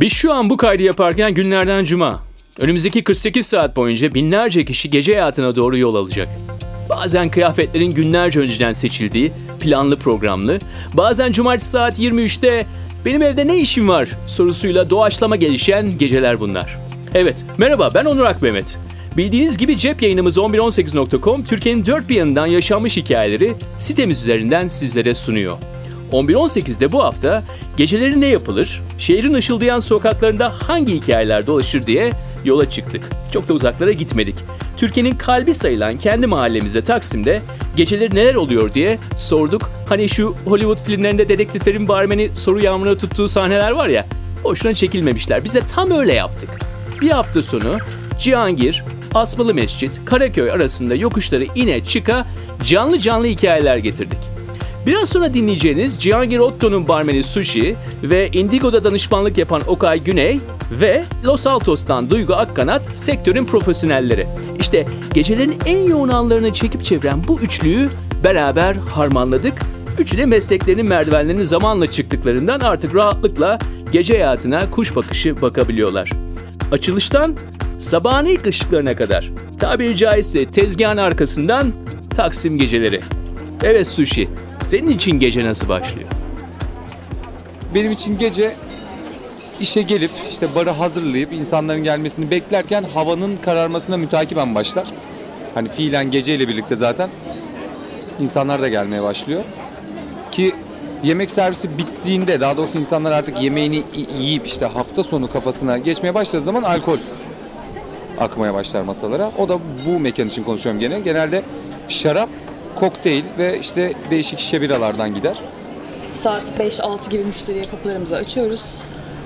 Biz şu an bu kaydı yaparken günlerden cuma. Önümüzdeki 48 saat boyunca binlerce kişi gece hayatına doğru yol alacak. Bazen kıyafetlerin günlerce önceden seçildiği, planlı programlı, bazen cumartesi saat 23'te benim evde ne işim var sorusuyla doğaçlama gelişen geceler bunlar. Evet, merhaba ben Onur Akmehmet. Bildiğiniz gibi cep yayınımız 1118.com Türkiye'nin dört bir yanından yaşanmış hikayeleri sitemiz üzerinden sizlere sunuyor. 11.18'de bu hafta geceleri ne yapılır, şehrin ışıldayan sokaklarında hangi hikayeler dolaşır diye yola çıktık. Çok da uzaklara gitmedik. Türkiye'nin kalbi sayılan kendi mahallemizde Taksim'de geceleri neler oluyor diye sorduk. Hani şu Hollywood filmlerinde dedektiflerin barmeni soru yağmuruna tuttuğu sahneler var ya, boşuna çekilmemişler. Biz de tam öyle yaptık. Bir hafta sonu Cihangir, Asmalı Mescit, Karaköy arasında yokuşları ine çıka canlı canlı hikayeler getirdik. Biraz sonra dinleyeceğiniz Cihangir Otto'nun barmeni Sushi ve Indigo'da danışmanlık yapan Okay Güney ve Los Altos'tan Duygu Akkanat sektörün profesyonelleri. İşte gecelerin en yoğun anlarını çekip çeviren bu üçlüyü beraber harmanladık. Üçü de mesleklerinin merdivenlerini zamanla çıktıklarından artık rahatlıkla gece hayatına kuş bakışı bakabiliyorlar. Açılıştan sabahın ilk ışıklarına kadar tabiri caizse tezgahın arkasından Taksim geceleri. Evet Sushi, senin için gece nasıl başlıyor? Benim için gece işe gelip işte barı hazırlayıp insanların gelmesini beklerken havanın kararmasına mütakiben başlar. Hani fiilen geceyle birlikte zaten insanlar da gelmeye başlıyor. Ki yemek servisi bittiğinde daha doğrusu insanlar artık yemeğini yiyip işte hafta sonu kafasına geçmeye başladığı zaman alkol akmaya başlar masalara. O da bu mekan için konuşuyorum gene. Genelde şarap, kokteyl ve işte değişik şişe biralardan gider. Saat 5-6 gibi müşteriye kapılarımızı açıyoruz.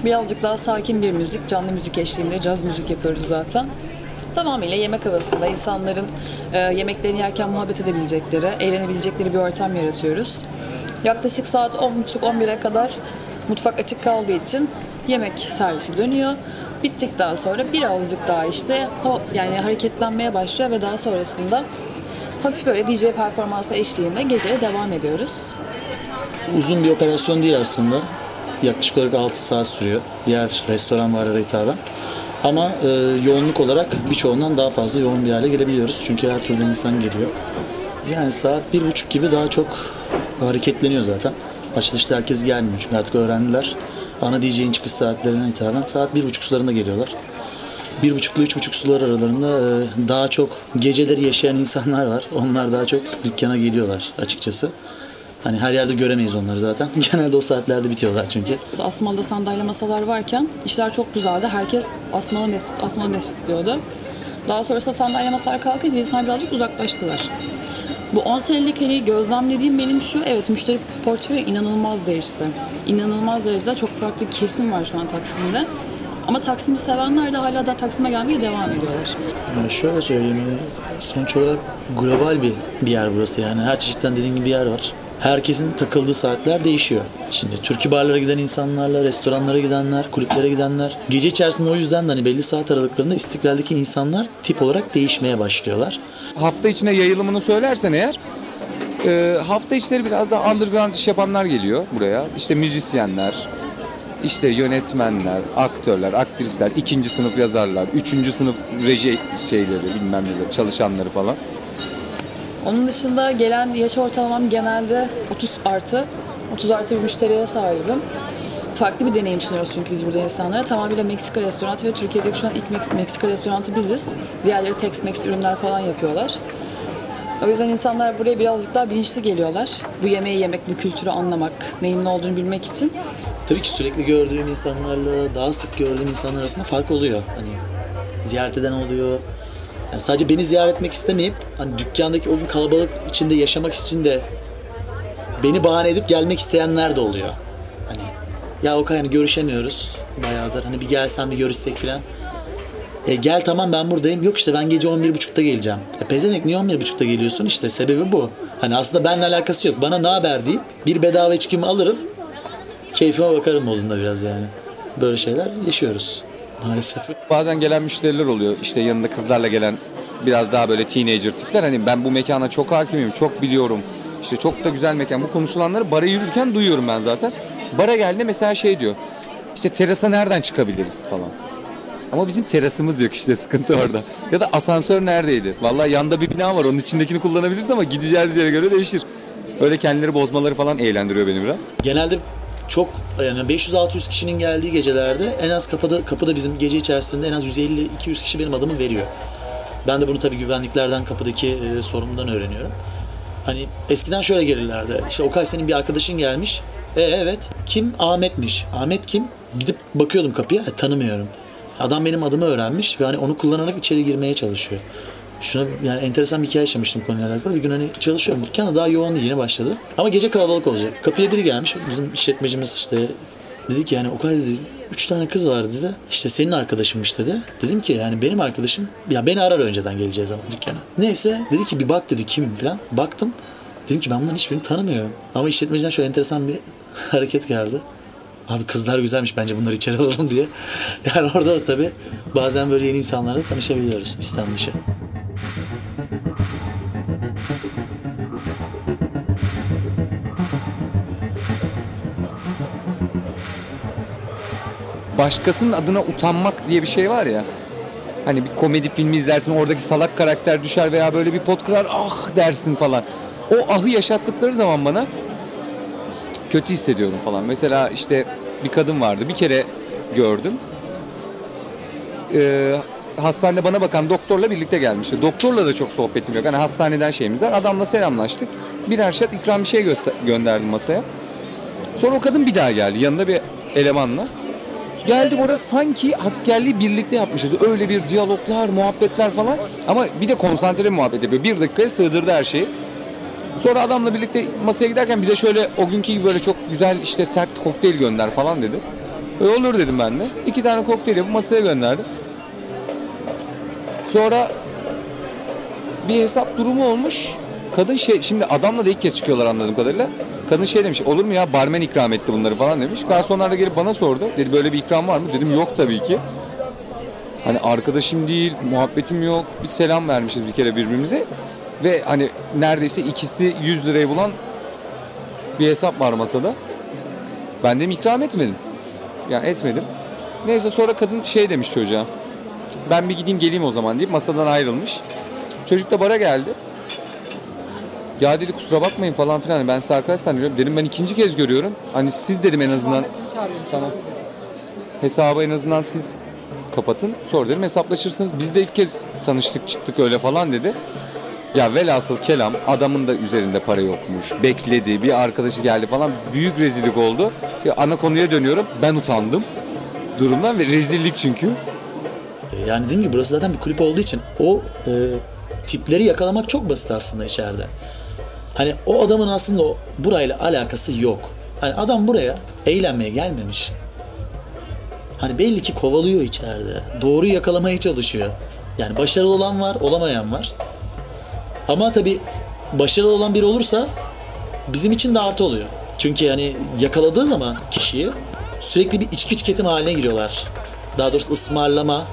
Birazcık daha sakin bir müzik, canlı müzik eşliğinde caz müzik yapıyoruz zaten. Tamamıyla yemek havasında insanların e, yemeklerini yerken muhabbet edebilecekleri, eğlenebilecekleri bir ortam yaratıyoruz. Yaklaşık saat 10.30-11'e kadar mutfak açık kaldığı için yemek servisi dönüyor. Bittikten sonra birazcık daha işte o yani hareketlenmeye başlıyor ve daha sonrasında hafif böyle DJ performansı eşliğinde geceye devam ediyoruz. Uzun bir operasyon değil aslında. Yaklaşık olarak 6 saat sürüyor. Diğer restoran varlara hitaben. Ama e, yoğunluk olarak birçoğundan daha fazla yoğun bir hale gelebiliyoruz. Çünkü her türlü insan geliyor. Yani saat bir buçuk gibi daha çok hareketleniyor zaten. Açılışta herkes gelmiyor çünkü artık öğrendiler. Ana DJ'in çıkış saatlerine hitaben saat bir buçuk sularında geliyorlar. Bir buçukla üç buçuk sular aralarında e, daha çok geceleri yaşayan insanlar var. Onlar daha çok dükkana geliyorlar açıkçası. Hani her yerde göremeyiz onları zaten. Genelde o saatlerde bitiyorlar çünkü. Asmalı'da sandalye masalar varken işler çok güzeldi. Herkes Asmalı Mescit, Asmalı Mescit diyordu. Daha sonrasında sandalye masalar kalkınca insanlar birazcık uzaklaştılar. Bu 10 senelik hani gözlemlediğim benim şu, evet müşteri portföyü inanılmaz değişti. İnanılmaz derecede çok farklı kesim var şu an Taksim'de. Ama Taksim'i sevenler de hala da Taksim'e gelmeye devam ediyorlar. Yani şöyle söyleyeyim hani sonuç olarak global bir, bir yer burası yani. Her çeşitten dediğin gibi bir yer var. Herkesin takıldığı saatler değişiyor. Şimdi türkü barlara giden insanlarla, restoranlara gidenler, kulüplere gidenler. Gece içerisinde o yüzden de hani belli saat aralıklarında istiklaldeki insanlar tip olarak değişmeye başlıyorlar. hafta içine yayılımını söylersen eğer e, hafta içleri biraz daha underground iş yapanlar geliyor buraya. İşte müzisyenler, işte yönetmenler, aktörler, aktrisler, ikinci sınıf yazarlar, üçüncü sınıf reji şeyleri bilmem neler çalışanları falan. Onun dışında gelen yaş ortalamam genelde 30 artı. 30 artı bir müşteriye sahibim. Farklı bir deneyim sunuyoruz çünkü biz burada insanlara. Tamamıyla Meksika restoranı ve Türkiye'deki şu an ilk Meksika restoranı biziz. Diğerleri Tex-Mex ürünler falan yapıyorlar. O yüzden insanlar buraya birazcık daha bilinçli geliyorlar. Bu yemeği yemek, bu kültürü anlamak, neyin ne olduğunu bilmek için. Tabii ki sürekli gördüğüm insanlarla daha sık gördüğüm insanlar arasında fark oluyor. Hani ziyaret eden oluyor. Yani sadece beni ziyaret etmek istemeyip hani dükkandaki o gün kalabalık içinde yaşamak için de beni bahane edip gelmek isteyenler de oluyor. Hani ya o hani görüşemiyoruz bayağıdır. Hani bir gelsen bir görüşsek filan. E gel tamam ben buradayım. Yok işte ben gece 11.30'da geleceğim. E pezemek niye 11.30'da geliyorsun? İşte sebebi bu. Hani aslında benimle alakası yok. Bana ne haber deyip bir bedava içkimi alırım. Keyfime bakarım modunda biraz yani. Böyle şeyler yaşıyoruz maalesef. Bazen gelen müşteriler oluyor. İşte yanında kızlarla gelen biraz daha böyle teenager tipler. Hani ben bu mekana çok hakimim, çok biliyorum. İşte çok da güzel mekan. Bu konuşulanları bara yürürken duyuyorum ben zaten. Bara geldi mesela şey diyor. İşte terasa nereden çıkabiliriz falan. Ama bizim terasımız yok işte sıkıntı orada. Ya da asansör neredeydi? Vallahi yanda bir bina var onun içindekini kullanabiliriz ama gideceğiz yere göre değişir. Öyle kendileri bozmaları falan eğlendiriyor beni biraz. Genelde çok yani 500-600 kişinin geldiği gecelerde en az kapıda kapıda bizim gece içerisinde en az 150-200 kişi benim adımı veriyor. Ben de bunu tabii güvenliklerden kapıdaki e, sorumludan öğreniyorum. Hani eskiden şöyle gelirlerdi. İşte Okay senin bir arkadaşın gelmiş. E evet. Kim? Ahmet'miş. Ahmet kim? Gidip bakıyordum kapıya. E, tanımıyorum. Adam benim adımı öğrenmiş ve hani onu kullanarak içeri girmeye çalışıyor. Şuna yani enteresan bir hikaye yaşamıştım konuyla alakalı. Bir gün hani çalışıyorum. Dükkanda daha yoğun yeni başladı. Ama gece kalabalık olacak. Kapıya biri gelmiş. Bizim işletmecimiz işte dedi ki yani Okay dedi üç tane kız var dedi. İşte senin arkadaşınmış dedi. Dedim ki yani benim arkadaşım ya beni arar önceden geleceği zaman dükkana. Neyse dedi ki bir bak dedi kim falan. Baktım. Dedim ki ben bunların hiçbirini tanımıyorum. Ama işletmeciden şöyle enteresan bir hareket geldi. Abi kızlar güzelmiş bence bunları içeri alalım diye. Yani orada da tabii bazen böyle yeni insanlarla tanışabiliyoruz İslam dışı. başkasının adına utanmak diye bir şey var ya. Hani bir komedi filmi izlersin oradaki salak karakter düşer veya böyle bir pot kırar ah dersin falan. O ahı yaşattıkları zaman bana kötü hissediyorum falan. Mesela işte bir kadın vardı bir kere gördüm. Ee, hastanede bana bakan doktorla birlikte gelmişti. Doktorla da çok sohbetim yok. Hani hastaneden şeyimiz var. Adamla selamlaştık. Birer şat ikram bir şey gönderdim masaya. Sonra o kadın bir daha geldi. Yanında bir elemanla. Geldim orada sanki askerliği birlikte yapmışız. Öyle bir diyaloglar, muhabbetler falan. Ama bir de konsantre muhabbet yapıyor. Bir dakikaya sığdırdı her şeyi. Sonra adamla birlikte masaya giderken bize şöyle o günkü gibi böyle çok güzel işte sert kokteyl gönder falan dedi. E olur dedim ben de. İki tane kokteyl yapıp masaya gönderdi. Sonra bir hesap durumu olmuş. Kadın şey şimdi adamla da ilk kez çıkıyorlar anladığım kadarıyla. Kadın şey demiş olur mu ya barmen ikram etti bunları falan demiş. Garsonlar da gelip bana sordu. Dedi böyle bir ikram var mı? Dedim yok tabii ki. Hani arkadaşım değil, muhabbetim yok. Bir selam vermişiz bir kere birbirimize. Ve hani neredeyse ikisi 100 lirayı bulan bir hesap var masada. Ben de ikram etmedim. Yani etmedim. Neyse sonra kadın şey demiş çocuğa. Ben bir gideyim geleyim o zaman deyip masadan ayrılmış. Çocuk da bara geldi. Ya dedi kusura bakmayın falan filan. Ben size arkadaş sanıyorum. Dedim ben ikinci kez görüyorum. Hani siz dedim en azından. Tamam. Hesabı en azından siz kapatın. Sonra dedim hesaplaşırsınız. Biz de ilk kez tanıştık çıktık öyle falan dedi. Ya velhasıl kelam adamın da üzerinde para yokmuş. Bekledi bir arkadaşı geldi falan. Büyük rezillik oldu. Ya ana konuya dönüyorum. Ben utandım durumdan ve rezillik çünkü. E, Yani dediğim gibi burası zaten bir kulüp olduğu için o e, tipleri yakalamak çok basit aslında içeride. Hani o adamın aslında o burayla alakası yok. Hani adam buraya eğlenmeye gelmemiş. Hani belli ki kovalıyor içeride. Doğru yakalamaya çalışıyor. Yani başarılı olan var, olamayan var. Ama tabii başarılı olan biri olursa bizim için de artı oluyor. Çünkü yani yakaladığı zaman kişiyi sürekli bir içki tüketim haline giriyorlar. Daha doğrusu ısmarlama,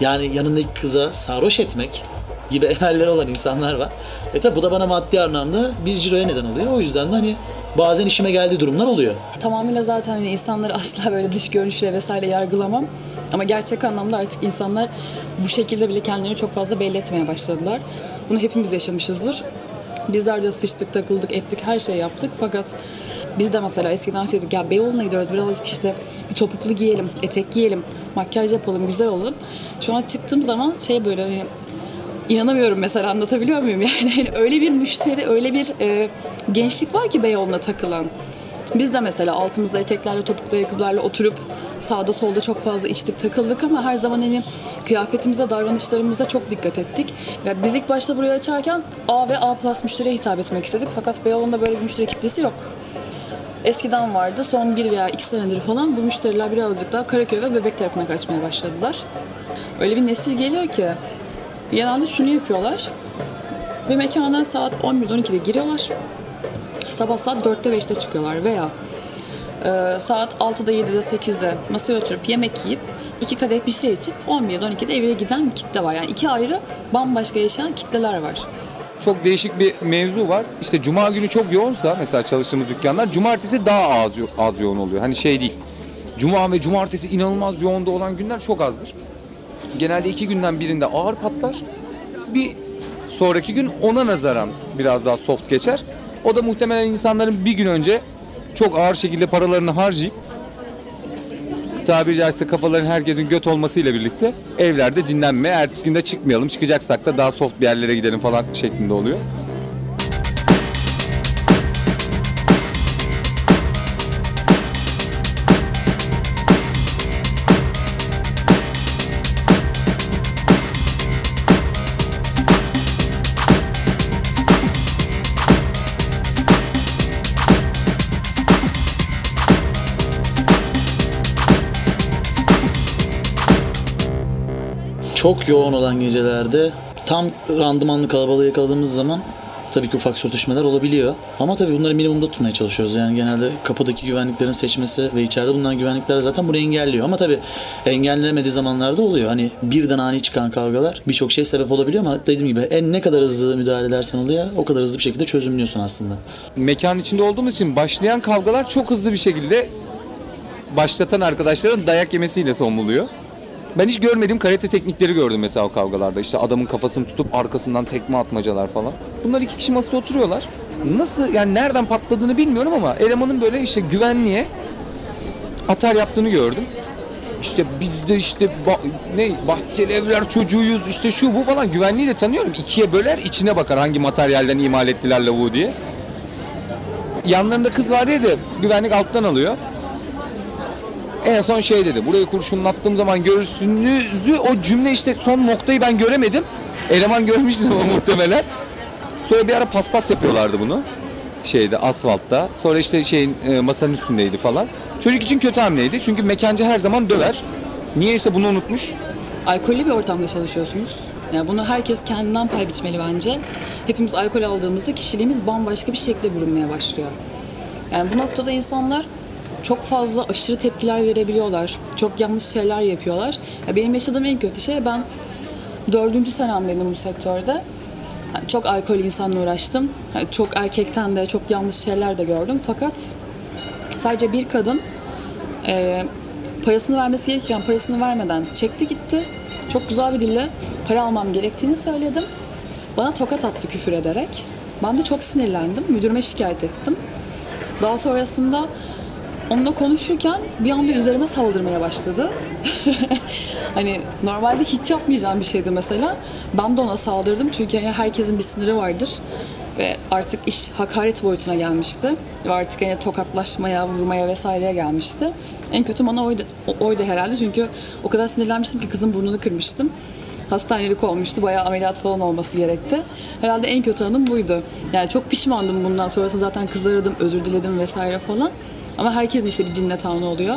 yani yanındaki kıza sarhoş etmek gibi emelleri olan insanlar var. E tabi bu da bana maddi anlamda bir ciroya neden oluyor. O yüzden de hani bazen işime geldiği durumlar oluyor. Tamamıyla zaten hani insanları asla böyle dış görünüşle vesaire yargılamam. Ama gerçek anlamda artık insanlar bu şekilde bile kendilerini çok fazla belli etmeye başladılar. Bunu hepimiz yaşamışızdır. Bizler de sıçtık, takıldık, ettik, her şeyi yaptık. Fakat biz de mesela eskiden şey dedik ya Beyoğlu'na gidiyoruz birazcık işte bir topuklu giyelim, etek giyelim, makyaj yapalım, güzel olalım. Şu an çıktığım zaman şey böyle hani inanamıyorum mesela anlatabiliyor muyum? Yani hani öyle bir müşteri, öyle bir e, gençlik var ki Beyoğlu'na takılan. Biz de mesela altımızda eteklerle, topuklu ayakkabılarla oturup sağda solda çok fazla içtik, takıldık ama her zaman hani kıyafetimize, davranışlarımıza çok dikkat ettik. Ya biz ilk başta burayı açarken A ve A plus müşteriye hitap etmek istedik fakat Beyoğlu'nda böyle bir müşteri kitlesi yok. Eskiden vardı. Son bir veya iki senedir falan bu müşteriler birazcık daha Karaköy ve Bebek tarafına kaçmaya başladılar. Öyle bir nesil geliyor ki genelde şunu yapıyorlar. Bir mekana saat 11-12'de giriyorlar. Sabah saat 4'te 5'te çıkıyorlar veya saat 6'da 7'de 8'de masaya oturup yemek yiyip iki kadeh bir şey içip 11'de 12'de eve giden kitle var. Yani iki ayrı bambaşka yaşayan kitleler var. çok değişik bir mevzu var. İşte cuma günü çok yoğunsa mesela çalıştığımız dükkanlar cumartesi daha az, az yoğun oluyor. Hani şey değil. Cuma ve cumartesi inanılmaz yoğunda olan günler çok azdır. Genelde iki günden birinde ağır patlar. Bir sonraki gün ona nazaran biraz daha soft geçer. O da muhtemelen insanların bir gün önce çok ağır şekilde paralarını harcayıp tabiri caizse kafaların herkesin göt olmasıyla birlikte evlerde dinlenme, ertesi günde çıkmayalım, çıkacaksak da daha soft bir yerlere gidelim falan şeklinde oluyor. Çok yoğun olan gecelerde tam randımanlı kalabalığı yakaladığımız zaman tabii ki ufak sürtüşmeler olabiliyor. Ama tabii bunları minimumda tutmaya çalışıyoruz. Yani genelde kapıdaki güvenliklerin seçmesi ve içeride bulunan güvenlikler zaten bunu engelliyor. Ama tabii engellenemediği zamanlarda oluyor. Hani birden ani çıkan kavgalar birçok şey sebep olabiliyor ama dediğim gibi en ne kadar hızlı müdahale edersen oluyor o kadar hızlı bir şekilde çözümlüyorsun aslında. Mekan içinde olduğumuz için başlayan kavgalar çok hızlı bir şekilde başlatan arkadaşların dayak yemesiyle son buluyor. Ben hiç görmediğim karate teknikleri gördüm mesela o kavgalarda. İşte adamın kafasını tutup arkasından tekme atmacalar falan. Bunlar iki kişi masada oturuyorlar. Nasıl yani nereden patladığını bilmiyorum ama elemanın böyle işte güvenliğe atar yaptığını gördüm. İşte biz de işte ba- ne bahçeli evler çocuğuyuz işte şu bu falan güvenliği de tanıyorum. İkiye böler içine bakar hangi materyalden imal ettiler lavuğu diye. Yanlarında kız var diye de güvenlik alttan alıyor. En son şey dedi. Burayı kurşunlattığım zaman görürsünüzü o cümle işte son noktayı ben göremedim. Eleman görmüştür ama muhtemelen. Sonra bir ara paspas yapıyorlardı bunu. Şeyde asfaltta. Sonra işte şeyin e, masanın üstündeydi falan. Çocuk için kötü hamleydi. Çünkü mekancı her zaman döver. Niyeyse bunu unutmuş. Alkollü bir ortamda çalışıyorsunuz. Yani bunu herkes kendinden pay biçmeli bence. Hepimiz alkol aldığımızda kişiliğimiz bambaşka bir şekilde bürünmeye başlıyor. Yani bu noktada insanlar çok fazla aşırı tepkiler verebiliyorlar. Çok yanlış şeyler yapıyorlar. Ya benim yaşadığım en kötü şey ben dördüncü senemdeydim bu sektörde. Çok alkol insanla uğraştım. Çok erkekten de çok yanlış şeyler de gördüm. Fakat sadece bir kadın e, parasını vermesi gerekirken parasını vermeden çekti gitti. Çok güzel bir dille para almam gerektiğini söyledim. Bana tokat attı küfür ederek. Ben de çok sinirlendim. Müdürüme şikayet ettim. Daha sonrasında onunla konuşurken bir anda üzerime saldırmaya başladı. hani normalde hiç yapmayacağım bir şeydi mesela. Ben de ona saldırdım çünkü hani herkesin bir sınırı vardır. Ve artık iş hakaret boyutuna gelmişti. Ve artık hani tokatlaşmaya, vurmaya vesaireye gelmişti. En kötü bana oydu, oydu herhalde çünkü o kadar sinirlenmiştim ki kızın burnunu kırmıştım. Hastanelik olmuştu. Bayağı ameliyat falan olması gerekti. Herhalde en kötü anım buydu. Yani çok pişmandım bundan sonrasında zaten kızı aradım, özür diledim vesaire falan. Ama herkesin işte bir cinnet anı oluyor.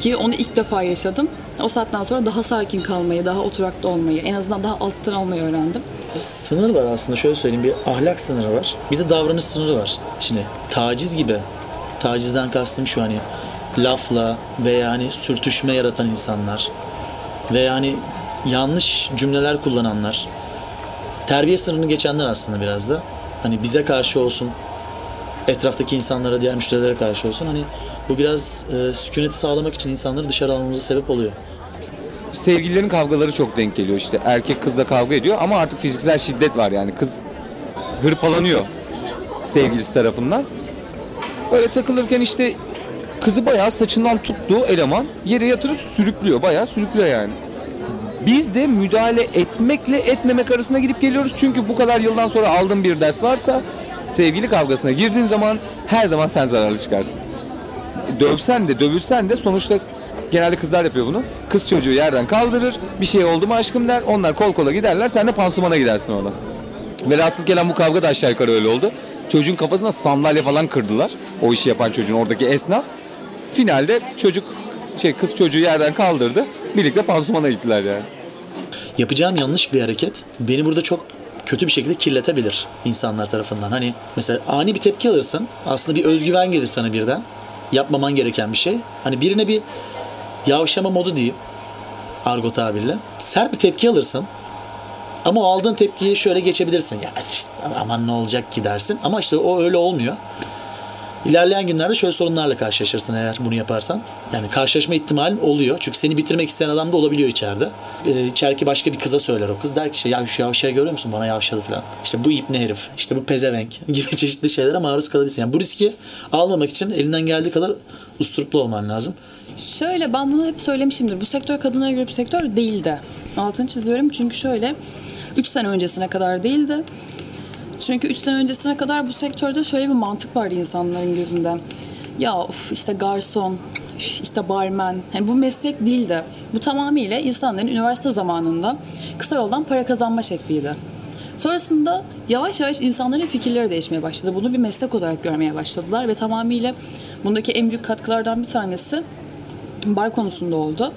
Ki onu ilk defa yaşadım. O saatten sonra daha sakin kalmayı, daha oturaklı olmayı, en azından daha alttan almayı öğrendim. Sınır var aslında şöyle söyleyeyim bir ahlak sınırı var. Bir de davranış sınırı var. Şimdi taciz gibi. Tacizden kastım şu hani lafla veya hani sürtüşme yaratan insanlar veya hani yanlış cümleler kullananlar. Terbiye sınırını geçenler aslında biraz da. Hani bize karşı olsun, etraftaki insanlara, diğer müşterilere karşı olsun. Hani bu biraz e, sükuneti sağlamak için insanları dışarı almamıza sebep oluyor. Sevgililerin kavgaları çok denk geliyor işte. Erkek kızla kavga ediyor ama artık fiziksel şiddet var yani. Kız hırpalanıyor sevgilisi tarafından. Böyle takılırken işte kızı bayağı saçından tuttuğu eleman yere yatırıp sürüklüyor. Bayağı sürüklüyor yani. Biz de müdahale etmekle etmemek arasında gidip geliyoruz. Çünkü bu kadar yıldan sonra aldığın bir ders varsa sevgili kavgasına girdiğin zaman her zaman sen zararlı çıkarsın. Dövsen de dövülsen de sonuçta genelde kızlar yapıyor bunu. Kız çocuğu yerden kaldırır. Bir şey oldu mu aşkım der. Onlar kol kola giderler. Sen de pansumana gidersin orada. Velhasıl gelen bu kavga da aşağı yukarı öyle oldu. Çocuğun kafasına sandalye falan kırdılar. O işi yapan çocuğun oradaki esnaf. Finalde çocuk şey kız çocuğu yerden kaldırdı. Birlikte pansumana gittiler yani. yapacağım yanlış bir hareket beni burada çok kötü bir şekilde kirletebilir insanlar tarafından. Hani mesela ani bir tepki alırsın. Aslında bir özgüven gelir sana birden. Yapmaman gereken bir şey. Hani birine bir yavşama modu diyeyim. Argo tabirle. Sert bir tepki alırsın. Ama o aldığın tepkiyi şöyle geçebilirsin. Ya aman ne olacak ki dersin. Ama işte o öyle olmuyor. İlerleyen günlerde şöyle sorunlarla karşılaşırsın eğer bunu yaparsan. Yani karşılaşma ihtimalin oluyor. Çünkü seni bitirmek isteyen adam da olabiliyor içeride. Ee, içerideki başka bir kıza söyler o kız. Der ki işte ya şu yavşağı görüyor musun? Bana yavşadı falan. İşte bu ip ne herif? İşte bu pezevenk gibi çeşitli şeylere maruz kalabilirsin. Yani bu riski almamak için elinden geldiği kadar usturuplu olman lazım. Şöyle ben bunu hep söylemişimdir. Bu sektör kadınlara göre bir sektör değildi. Altını çiziyorum çünkü şöyle 3 sene öncesine kadar değildi. Çünkü 3 sene öncesine kadar bu sektörde şöyle bir mantık vardı insanların gözünde. Ya of işte garson, işte barmen. Hani bu meslek değildi. Bu tamamıyla insanların üniversite zamanında kısa yoldan para kazanma şekliydi. Sonrasında yavaş yavaş insanların fikirleri değişmeye başladı. Bunu bir meslek olarak görmeye başladılar ve tamamıyla bundaki en büyük katkılardan bir tanesi bar konusunda oldu.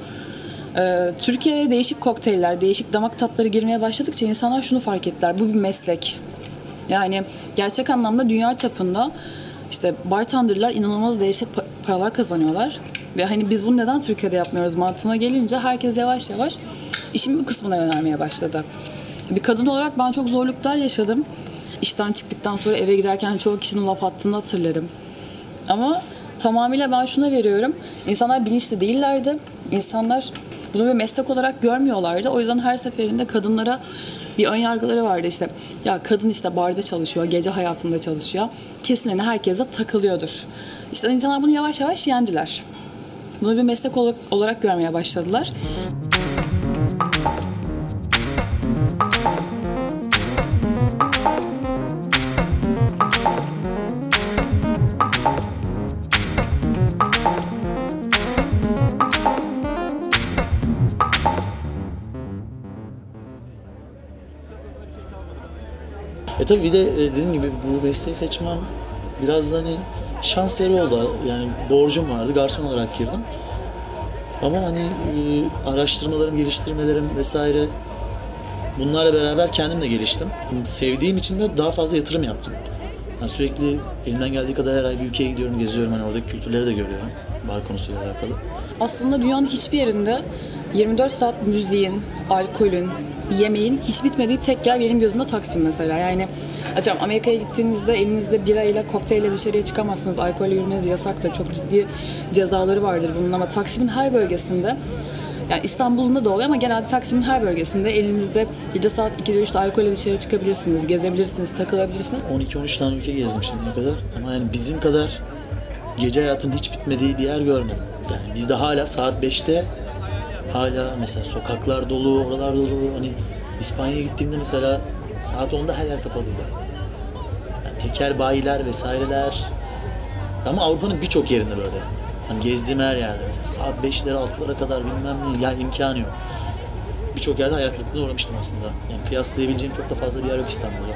Ee, Türkiye'ye değişik kokteyller, değişik damak tatları girmeye başladıkça insanlar şunu fark ettiler. Bu bir meslek. Yani gerçek anlamda dünya çapında işte bartenderlar inanılmaz pa- paralar kazanıyorlar. Ve hani biz bunu neden Türkiye'de yapmıyoruz mantığına gelince herkes yavaş yavaş işin bu kısmına yönelmeye başladı. Bir kadın olarak ben çok zorluklar yaşadım. İşten çıktıktan sonra eve giderken çoğu kişinin laf attığını hatırlarım. Ama tamamıyla ben şuna veriyorum. İnsanlar bilinçli değillerdi. İnsanlar bunu bir meslek olarak görmüyorlardı. O yüzden her seferinde kadınlara bir ön yargıları vardı işte. Ya kadın işte barda çalışıyor, gece hayatında çalışıyor. Kesin hani herkese takılıyordur. İşte insanlar bunu yavaş yavaş yendiler. Bunu bir meslek olarak, görmeye başladılar. Tabii bir de e, dediğim gibi bu mesleği seçmem biraz da hani şans eseri oldu. Yani borcum vardı. Garson olarak girdim. Ama hani e, araştırmalarım, geliştirmelerim vesaire bunlarla beraber kendim de geliştim. Sevdiğim için de daha fazla yatırım yaptım. Ben sürekli elimden geldiği kadar her ay bir ülkeye gidiyorum, geziyorum. Hani oradaki kültürleri de görüyorum. Bar konusuyla alakalı. Aslında dünyanın hiçbir yerinde 24 saat müziğin, alkolün, yemeğin hiç bitmediği tek yer benim gözümde Taksim mesela. Yani atıyorum Amerika'ya gittiğinizde elinizde birayla, kokteyle dışarıya çıkamazsınız. Alkolle yürümeniz yasaktır. Çok ciddi cezaları vardır bunun ama Taksim'in her bölgesinde yani İstanbul'un da oluyor ama genelde Taksim'in her bölgesinde elinizde gece saat 2'de 3'te alkolle dışarı çıkabilirsiniz, gezebilirsiniz, takılabilirsiniz. 12-13 tane ülke gezdim şimdiye kadar. Ama yani bizim kadar gece hayatının hiç bitmediği bir yer görmedim. Yani bizde hala saat 5'te hala mesela sokaklar dolu, oralar dolu. Hani İspanya'ya gittiğimde mesela saat 10'da her yer kapalıydı. Yani teker bayiler vesaireler. Ama Avrupa'nın birçok yerinde böyle. Hani gezdiğim her yerde mesela saat 5'lere 6'lara kadar bilmem ne yani imkanı yok. Birçok yerde hayal kırıklığına uğramıştım aslında. Yani kıyaslayabileceğim çok da fazla bir yer yok İstanbul'da.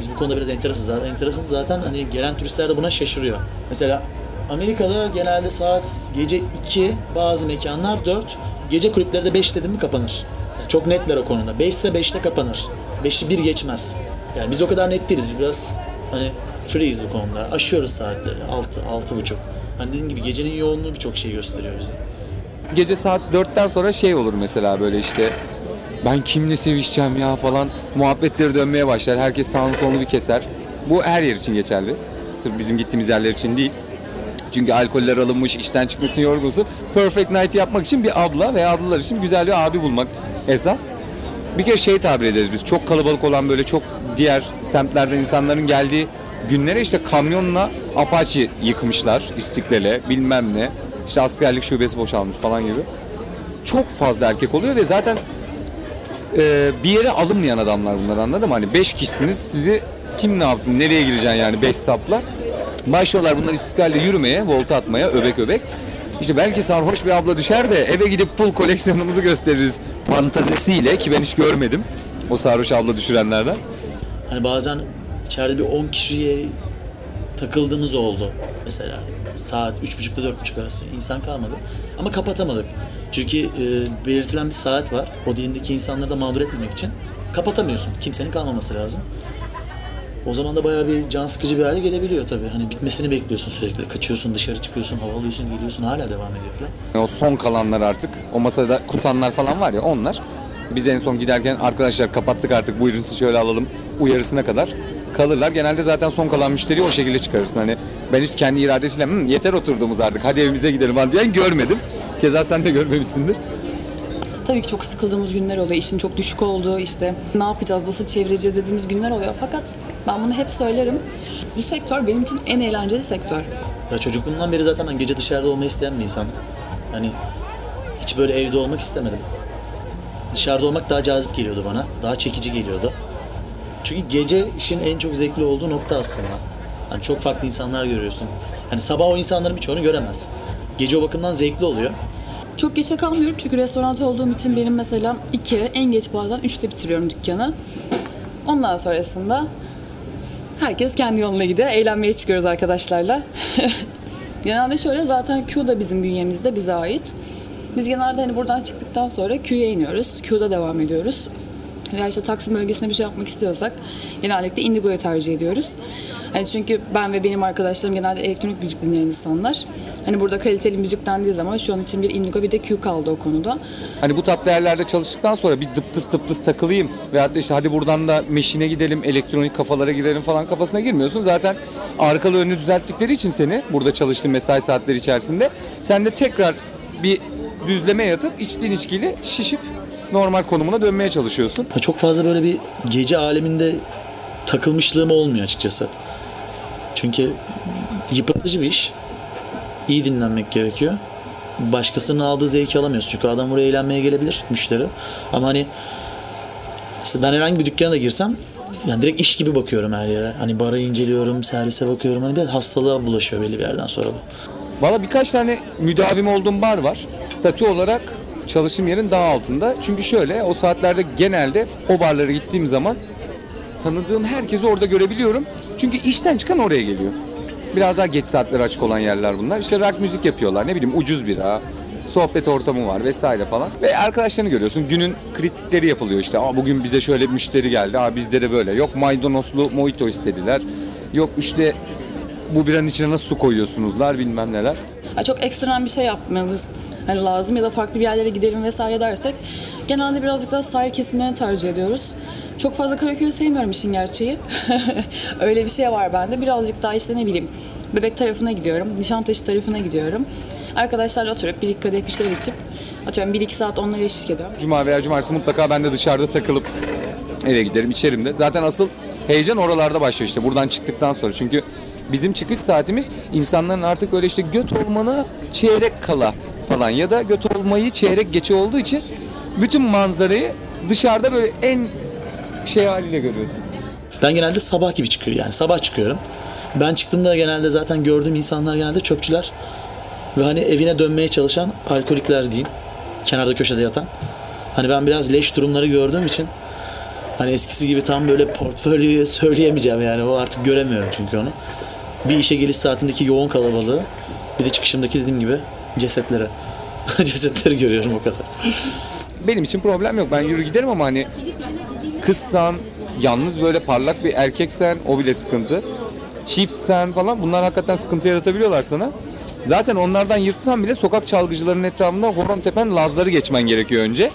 Biz bu konuda biraz enteresanız. Zaten enteresanız zaten hani gelen turistler de buna şaşırıyor. Mesela Amerika'da genelde saat gece 2, bazı mekanlar 4. Gece kulüpleri de 5 dedim mi kapanır. Yani çok netler o konuda. 5 ise 5'te kapanır. 5'i 1 geçmez. Yani biz o kadar net değiliz. Biraz hani freeyiz bu konuda. Aşıyoruz saatleri. 6, 6.30. Hani dediğim gibi gecenin yoğunluğu birçok şey gösteriyor bize. Gece saat 4'ten sonra şey olur mesela böyle işte ben kimle sevişeceğim ya falan muhabbetleri dönmeye başlar. Herkes sağını solunu bir keser. Bu her yer için geçerli. Sırf bizim gittiğimiz yerler için değil. Çünkü alkoller alınmış, işten çıkmışsın yorgunsun. Perfect night yapmak için bir abla veya ablalar için güzel bir abi bulmak esas. Bir kere şey tabir ederiz biz. Çok kalabalık olan böyle çok diğer semtlerden insanların geldiği günlere işte kamyonla Apache yıkmışlar istiklale bilmem ne. İşte askerlik şubesi boşalmış falan gibi. Çok fazla erkek oluyor ve zaten e, bir yere alınmayan adamlar bunlar anladın mı? Hani 5 kişisiniz sizi kim ne yapsın nereye gireceksin yani 5 sapla. Başlıyorlar bunlar istiklalle yürümeye, volta atmaya öbek öbek. İşte belki sarhoş bir abla düşer de eve gidip full koleksiyonumuzu gösteririz fantazisiyle ki ben hiç görmedim o sarhoş abla düşürenlerden. Hani bazen içeride bir 10 kişiye takıldığımız oldu. Mesela saat 3.30'da 4.30 arası insan kalmadı. Ama kapatamadık. Çünkü e, belirtilen bir saat var. O dilindeki insanları da mağdur etmemek için kapatamıyorsun. Kimsenin kalmaması lazım. O zaman da bayağı bir can sıkıcı bir hale gelebiliyor tabii. Hani bitmesini bekliyorsun sürekli. Kaçıyorsun, dışarı çıkıyorsun, hava alıyorsun, geliyorsun. Hala devam ediyor falan. O son kalanlar artık o masada kusanlar falan var ya onlar. Biz en son giderken arkadaşlar kapattık artık buyurun sizi şöyle alalım uyarısına kadar kalırlar. Genelde zaten son kalan müşteriyi o şekilde çıkarırsın. Hani ben hiç kendi iradesiyle "Hı, yeter oturduğumuz artık hadi evimize gidelim falan diyen görmedim. Keza sen de görmemişsindir. Tabii ki çok sıkıldığımız günler oluyor. İşin çok düşük olduğu, işte ne yapacağız, nasıl çevireceğiz dediğimiz günler oluyor. Fakat ben bunu hep söylerim. Bu sektör benim için en eğlenceli sektör. Ya çocukluğumdan beri zaten ben gece dışarıda olmayı isteyen bir insanım. Hani hiç böyle evde olmak istemedim. Dışarıda olmak daha cazip geliyordu bana. Daha çekici geliyordu. Çünkü gece işin en çok zevkli olduğu nokta aslında. Hani çok farklı insanlar görüyorsun. Hani sabah o insanların birçoğunu göremezsin. Gece o bakımdan zevkli oluyor. Çok geçe kalmıyorum çünkü restoran olduğum için benim mesela 2, en geç bazen 3'te bitiriyorum dükkanı. Ondan sonrasında herkes kendi yoluna gidiyor. Eğlenmeye çıkıyoruz arkadaşlarla. genelde şöyle zaten Q da bizim bünyemizde bize ait. Biz genelde hani buradan çıktıktan sonra Q'ya iniyoruz. Q'da devam ediyoruz. Veya işte Taksim bölgesinde bir şey yapmak istiyorsak genellikle Indigo'yu tercih ediyoruz. Hani çünkü ben ve benim arkadaşlarım genelde elektronik müzik dinleyen insanlar. Hani burada kaliteli müzik dendiği zaman şu an için bir Indigo bir de Q kaldı o konuda. Hani bu tatlı yerlerde çalıştıktan sonra bir dıptıs dıptıs takılayım. Veyahut da işte hadi buradan da meşine gidelim, elektronik kafalara girelim falan kafasına girmiyorsun. Zaten arkalı önünü düzelttikleri için seni burada çalıştığın mesai saatleri içerisinde sen de tekrar bir düzleme yatıp içtiğin içkiyle şişip normal konumuna dönmeye çalışıyorsun. Çok fazla böyle bir gece aleminde takılmışlığım olmuyor açıkçası. Çünkü yıpratıcı bir iş. İyi dinlenmek gerekiyor. Başkasının aldığı zevki alamıyorsun. Çünkü adam buraya eğlenmeye gelebilir müşteri. Ama hani ben herhangi bir dükkana da girsem yani direkt iş gibi bakıyorum her yere. Hani bara inceliyorum, servise bakıyorum. Hani bir hastalığa bulaşıyor belli bir yerden sonra bu. Valla birkaç tane müdavim olduğum bar var. Statü olarak çalışım yerin daha altında. Çünkü şöyle o saatlerde genelde o barlara gittiğim zaman tanıdığım herkesi orada görebiliyorum. Çünkü işten çıkan oraya geliyor. Biraz daha geç saatler açık olan yerler bunlar. İşte rock müzik yapıyorlar. Ne bileyim ucuz bira, sohbet ortamı var vesaire falan. Ve arkadaşlarını görüyorsun. Günün kritikleri yapılıyor işte. Aa bugün bize şöyle bir müşteri geldi. Aa bizde de böyle. Yok maydanozlu mojito istediler. Yok işte bu biranın içine nasıl su koyuyorsunuzlar bilmem neler. Çok ekstrem bir şey yapmamız hani lazım ya da farklı bir yerlere gidelim vesaire dersek genelde birazcık daha sahil kesimlerini tercih ediyoruz. Çok fazla Karaköy'ü sevmiyorum işin gerçeği. Öyle bir şey var bende. Birazcık daha işte ne bileyim Bebek tarafına gidiyorum, Nişantaşı tarafına gidiyorum. Arkadaşlarla oturup bir iki kadeh bir şeyler içip atıyorum 1-2 saat onlara eşlik ediyorum. Cuma veya cumartesi mutlaka ben de dışarıda takılıp eve giderim, içerim de. Zaten asıl heyecan oralarda başlıyor işte buradan çıktıktan sonra. Çünkü bizim çıkış saatimiz insanların artık böyle işte göt olmana çeyrek kala falan ya da göt olmayı çeyrek geçe olduğu için bütün manzarayı dışarıda böyle en şey haliyle görüyorsun. Ben genelde sabah gibi çıkıyor yani sabah çıkıyorum. Ben çıktığımda genelde zaten gördüğüm insanlar genelde çöpçüler ve hani evine dönmeye çalışan alkolikler diyeyim. Kenarda köşede yatan. Hani ben biraz leş durumları gördüğüm için hani eskisi gibi tam böyle portföyü söyleyemeyeceğim yani o artık göremiyorum çünkü onu. Bir işe geliş saatindeki yoğun kalabalığı bir de çıkışımdaki dediğim gibi cesetlere. Cesetleri görüyorum o kadar. Benim için problem yok. Ben yürü giderim ama hani kızsan, yalnız böyle parlak bir erkeksen o bile sıkıntı. Çiftsen falan bunlar hakikaten sıkıntı yaratabiliyorlar sana. Zaten onlardan yırtsan bile sokak çalgıcılarının etrafında horon tepen lazları geçmen gerekiyor önce.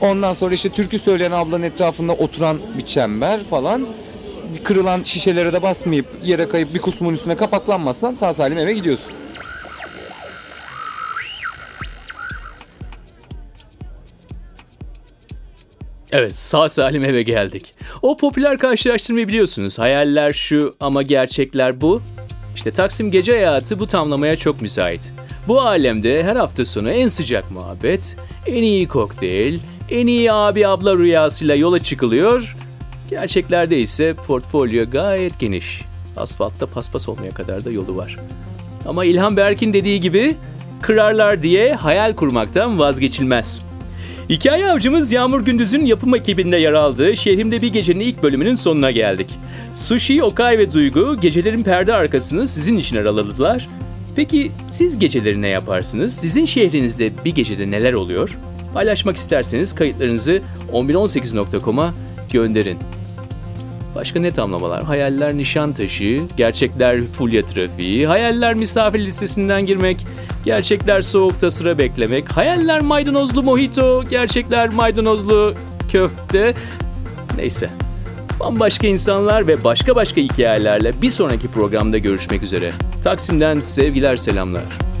Ondan sonra işte türkü söyleyen ablanın etrafında oturan bir çember falan. Kırılan şişelere de basmayıp yere kayıp bir kusmun üstüne kapaklanmazsan sağ salim eve gidiyorsun. Evet sağ salim eve geldik. O popüler karşılaştırmayı biliyorsunuz. Hayaller şu ama gerçekler bu. İşte Taksim gece hayatı bu tamlamaya çok müsait. Bu alemde her hafta sonu en sıcak muhabbet, en iyi kokteyl, en iyi abi abla rüyasıyla yola çıkılıyor. Gerçeklerde ise portfolyo gayet geniş. Asfaltta paspas olmaya kadar da yolu var. Ama İlhan Berk'in dediği gibi kırarlar diye hayal kurmaktan vazgeçilmez. Hikaye avcımız Yağmur Gündüz'ün yapım ekibinde yer aldığı Şehrimde Bir Gecenin ilk bölümünün sonuna geldik. Sushi, Okay ve Duygu gecelerin perde arkasını sizin için araladılar. Peki siz geceleri ne yaparsınız? Sizin şehrinizde bir gecede neler oluyor? Paylaşmak isterseniz kayıtlarınızı 1118.com'a gönderin. Başka ne tamlamalar? Hayaller Nişantaşı, gerçekler Fulya trafiği, hayaller misafir listesinden girmek, gerçekler soğukta sıra beklemek, hayaller maydanozlu mojito, gerçekler maydanozlu köfte. Neyse. Bambaşka insanlar ve başka başka hikayelerle bir sonraki programda görüşmek üzere. Taksim'den sevgiler selamlar.